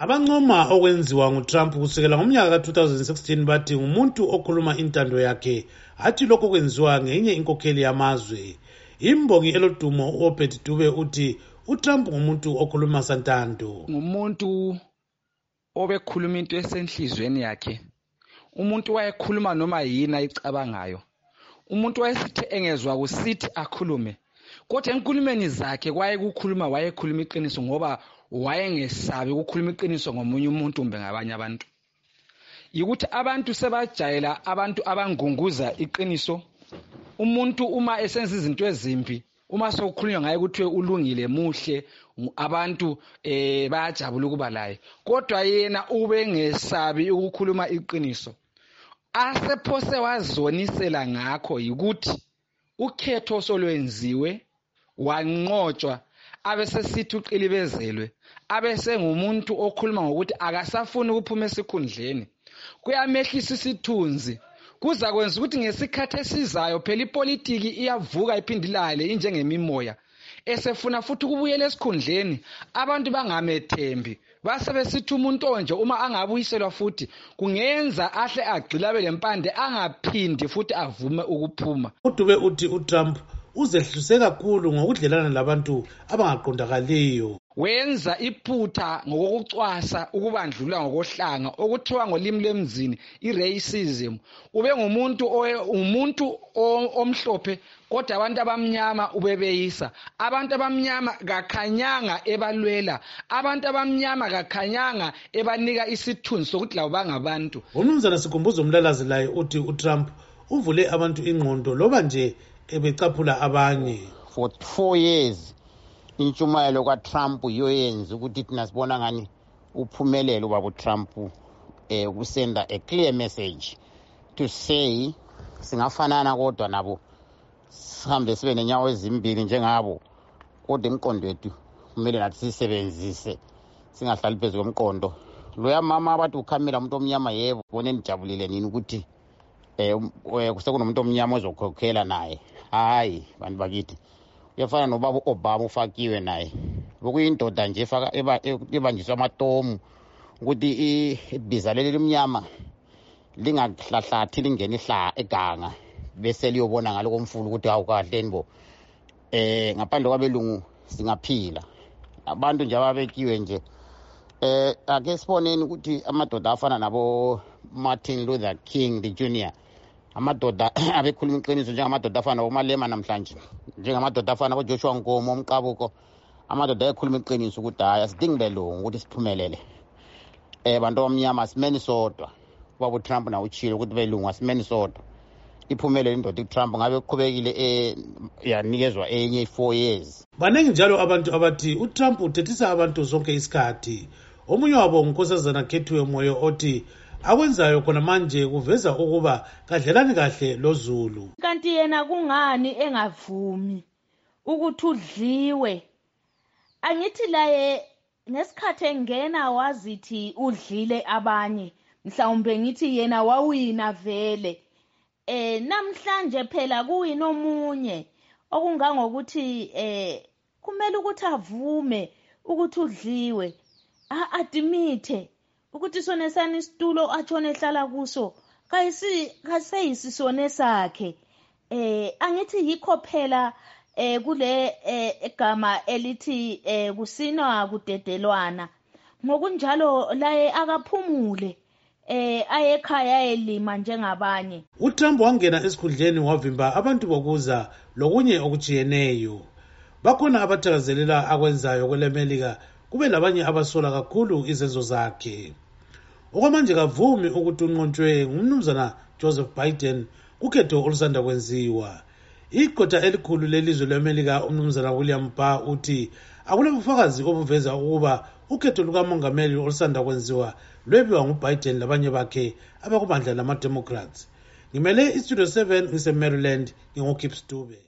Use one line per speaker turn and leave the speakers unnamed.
abancoma okwenziwa ngutrump kusukela ngomnyaka ka-2016 bathi ngumuntu okhuluma intando yakhe hathi lokho kwenziwa ngenye inkokheli yamazwe. Imbongi elodumo u-obed dube uthi utrump ngumuntu okhuluma santando.
Ngumuntu obekhuluma into esenhliziyweni yakhe. Umuntu wayekhuluma noma yini ayicabangayo. Umuntu wayesithi engezwa kusithi akhulume. Kodwa enkulumeni zakhe kwayekukhuluma wayekhuluma iqiniso ngoba wayengesabi ukukhuluma iqiniso ngomunye umuntu kumbe ngabanye abantu. Yikuthi abantu sebajayela abantu abangunguza iqiniso umuntu uma esenza izinto ezimbi uma sokukhulunywa ngaye kuthiwe ulungile muhle abantu eh bayajabula ukuba laye kodwa yena ubengesabi ukukhuluma iqiniso asephose wazonisela ngakho yikuthi ukhetho solwenziwe wanqotshwa abesesithi uqilibezelwe abesengumuntu okhuluma ngokuthi akasafuni ukuphuma esikhundleni. Kuyamehlisa isithunzi. Kuza kwenza ukuthi ngesikhathi esizayo phela ipolitiki iyavuka iphinde ilale injengemimoya esefuna futhi ukubuyela esikhundleni. Abantu bangamethembi basebesithi umuntu onje. Uma angabuyiselwa futhi kungenza ahle agqilabe lempande angaphindi futhi avume ukuphuma.
Udube uthi utrump uzehluse kakhulu ngokudlelana labantu abangaqondakaliyo.
Wenza iphutha ngokokucwasa ukubandlulula ngokohlanga okuthiwa ngolimi lemzini i-racism. Ube ngumuntu umuntu omhlophe kodwa abantu abamnyama ubebeyisa. Abantu abamnyama kakhanyanga ebalwela. Abantu abamnyama kakhanyanga ebanika isithunzi sokuthi labo bangabantu.
Umnumzana sikhumbuzo umlalazi laye uthi utrump uvule abantu ingqondo loba nje ebecaphula abanye.
For four years intshumayelo katrump yiyo yenza ukuthi thina sibona ngani uphumelele ubaba utrump um eh, kusenda a clear message to say singafanana kodwa nabo sihambe sibe nenyawo ezimbili njengabo. Kodwa imiqondo yethu kumele nathi siyisebenzise singahlali phezu komqondo. Loya mama abathi ukhamela umuntu omnyama yebo bone nijabulile nini ukuthi um sekunomuntu omnyama ozokhokhela naye. Hayi bantu bakithi uyafana nobaba u-obama ufakiwe naye. Bekuyindoda nje ebanjiswe amatomu ukuthi ibhiza leli limnyama lingahlahlathi lingene ihla eganga bese liyobona ngalo komfula ukuthi hawu kahleni bo. Eh ngaphandle kwabelungu singaphila. Abantu nje ababekiwe nje eh ake siboneni ukuthi amadoda afana nabo Martin Luther King the Junior amadoda abekhuluma iqiniso njengamadoda afana bomalema namhlanje njengamadoda afana bojoshua nkomo umqabuko amadoda ayekhuluma iqiniso ukuthi hhayi asidingi belungu ukuthi siphumelele. Um bantu abamnyama asimeni sodwa. Ubaba utrump nawo utshile ukuthi belungu asimeni sodwa. Iphumelele indoda utrump ngabe kuqhubekile um yanikezwa enye i-four years.
Baningi njalo abantu abathi utrump uthethisa abantu zonke isikhathi. Omunye wabo ngunkosazana khethiwe moyo othi akwenzayo khona manje kuveza ukuba kadlelani kahle lozulu.
Kanti yena kungani engavumi ukuthi udliwe? Angithi laye ngesikhathi engena wazithi udlile abanye mhlawumbe ngithi yena wawina vele. Eh namhlanje phela kuwina omunye okungangokuthi eh kumele ukuthi avume ukuthi udliwe a-admithe ukuthi sonesana isitulo atshone ehlala kuso. Kaseyisisone sakhe. Eh angithi yikho phela eh kule egama elithi eh kusinwa kudedelwana. Ngokunjalo laye akaphumule eh ayekhaya ayelima njengabanye.
uTrump wangena esikhundleni wavimba abantu bokuza lokunye okujiyeneyo. Bakhona abathakazelela akwenzayo kwelemelika kube labanye abasola kakhulu izenzo zakhe. Okwamanje kavumi ukuthi unqontshwe ngumnumzana joseph biden kukhetho olusanda kwenziwa. Igqotha elikhulu lelizwe lemelika umnumzana william barr uthi akulabufakazi obuveza ukuba ukhetho lukamongameli olusanda kwenziwa lwebiwa ngubiden labanye bakhe abakubandla lamademocrats. Ngimele istudio 7 ngise-maryland ngingokip stube.